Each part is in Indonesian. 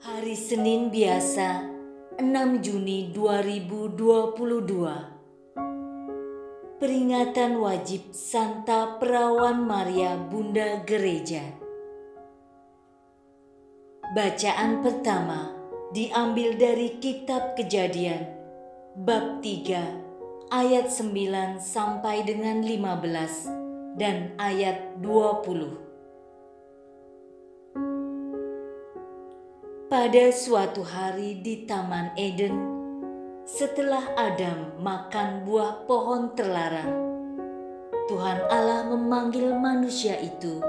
Hari Senin biasa 6 Juni 2022 Peringatan wajib Santa Perawan Maria Bunda Gereja. Bacaan pertama diambil dari kitab Kejadian bab 3 ayat 9 sampai dengan 15 dan ayat 20 Pada suatu hari di Taman Eden, setelah Adam makan buah pohon terlarang, Tuhan Allah memanggil manusia itu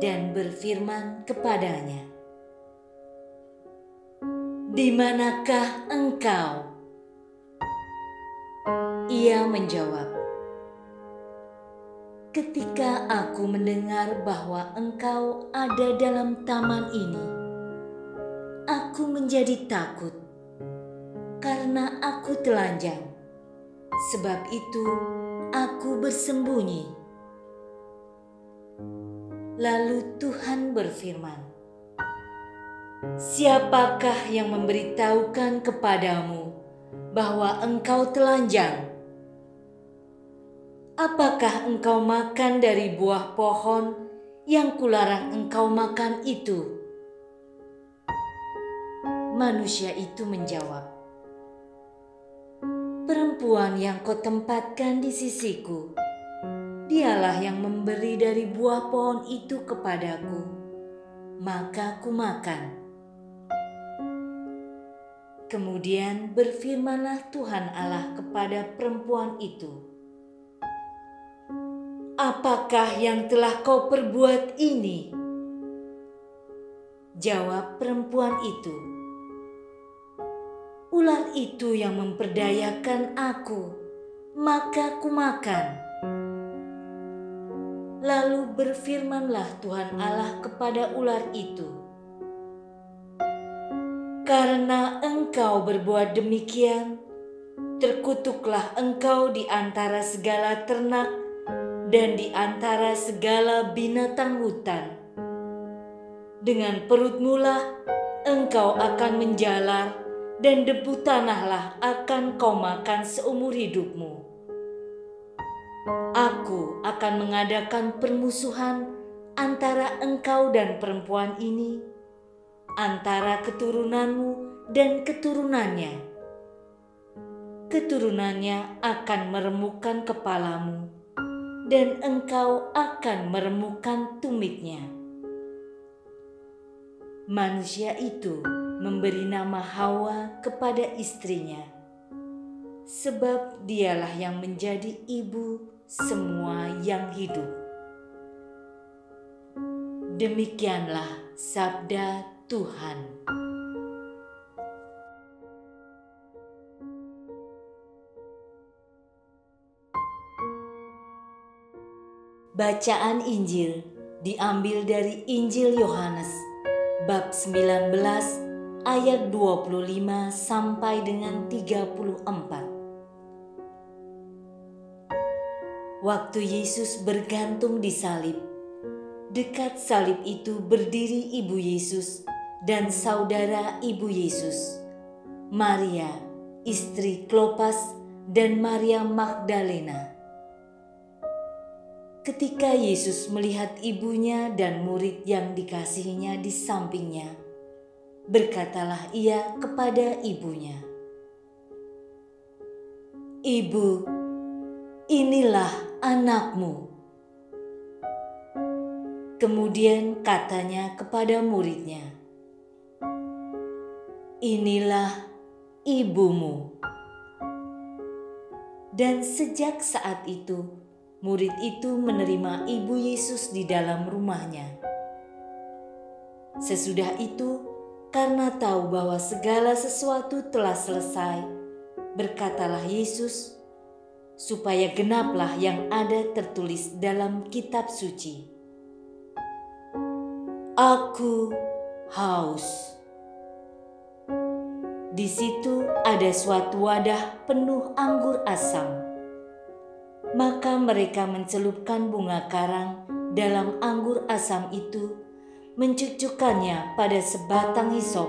dan berfirman kepadanya, "Di manakah engkau?" Ia menjawab, "Ketika aku mendengar bahwa engkau ada dalam taman ini." Aku menjadi takut karena aku telanjang. Sebab itu, aku bersembunyi. Lalu Tuhan berfirman, "Siapakah yang memberitahukan kepadamu bahwa engkau telanjang? Apakah engkau makan dari buah pohon yang kularang engkau makan itu?" Manusia itu menjawab, "Perempuan yang kau tempatkan di sisiku, dialah yang memberi dari buah pohon itu kepadaku, maka ku makan." Kemudian berfirmanlah Tuhan Allah kepada perempuan itu, "Apakah yang telah kau perbuat ini?" Jawab perempuan itu, ular itu yang memperdayakan aku, maka ku makan. Lalu berfirmanlah Tuhan Allah kepada ular itu, "Karena engkau berbuat demikian, terkutuklah engkau di antara segala ternak dan di antara segala binatang hutan. Dengan perutmulah engkau akan menjalar." Dan debu tanahlah akan kau makan seumur hidupmu. Aku akan mengadakan permusuhan antara engkau dan perempuan ini, antara keturunanmu dan keturunannya. Keturunannya akan meremukkan kepalamu, dan engkau akan meremukkan tumitnya. Manusia itu memberi nama Hawa kepada istrinya, sebab dialah yang menjadi ibu semua yang hidup. Demikianlah sabda Tuhan. Bacaan Injil diambil dari Injil Yohanes bab 19 ayat 25 sampai dengan 34. Waktu Yesus bergantung di salib, dekat salib itu berdiri ibu Yesus dan saudara ibu Yesus, Maria, istri Klopas, dan Maria Magdalena. Ketika Yesus melihat ibunya dan murid yang dikasihinya di sampingnya, berkatalah ia kepada ibunya, "Ibu, inilah anakmu." Kemudian katanya kepada muridnya, "Inilah ibumu." Dan sejak saat itu, murid itu menerima ibu Yesus di dalam rumahnya. Sesudah itu, karena tahu bahwa segala sesuatu telah selesai, berkatalah Yesus, supaya genaplah yang ada tertulis dalam kitab suci. Aku haus. Di situ ada suatu wadah penuh anggur asam. Maka mereka mencelupkan bunga karang dalam anggur asam itu mencucukkannya pada sebatang hisop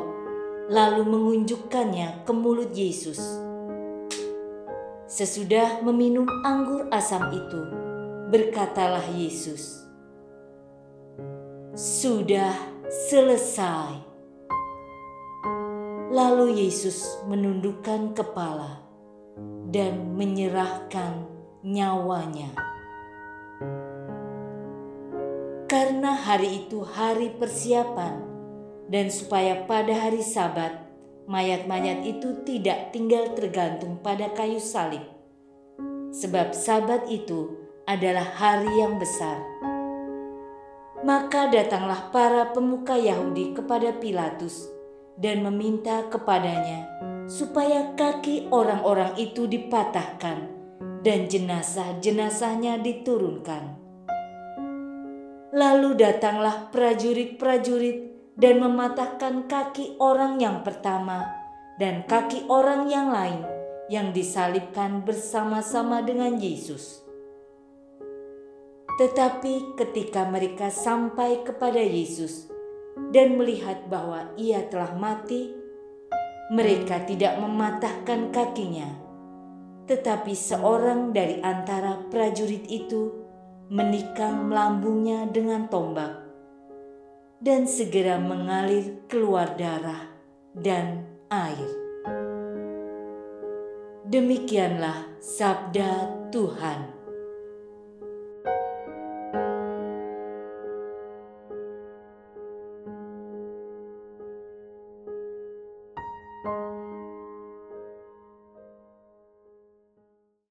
lalu mengunjukkannya ke mulut Yesus. Sesudah meminum anggur asam itu, berkatalah Yesus, "Sudah selesai." Lalu Yesus menundukkan kepala dan menyerahkan nyawanya. Karena hari itu hari persiapan, dan supaya pada hari Sabat mayat-mayat itu tidak tinggal tergantung pada kayu salib, sebab Sabat itu adalah hari yang besar. Maka datanglah para pemuka Yahudi kepada Pilatus dan meminta kepadanya supaya kaki orang-orang itu dipatahkan dan jenazah-jenazahnya diturunkan. Lalu datanglah prajurit-prajurit dan mematahkan kaki orang yang pertama dan kaki orang yang lain yang disalibkan bersama-sama dengan Yesus. Tetapi ketika mereka sampai kepada Yesus, dan melihat bahwa ia telah mati, mereka tidak mematahkan kakinya, tetapi seorang dari antara prajurit itu menikam lambungnya dengan tombak, dan segera mengalir keluar darah dan air. Demikianlah sabda Tuhan.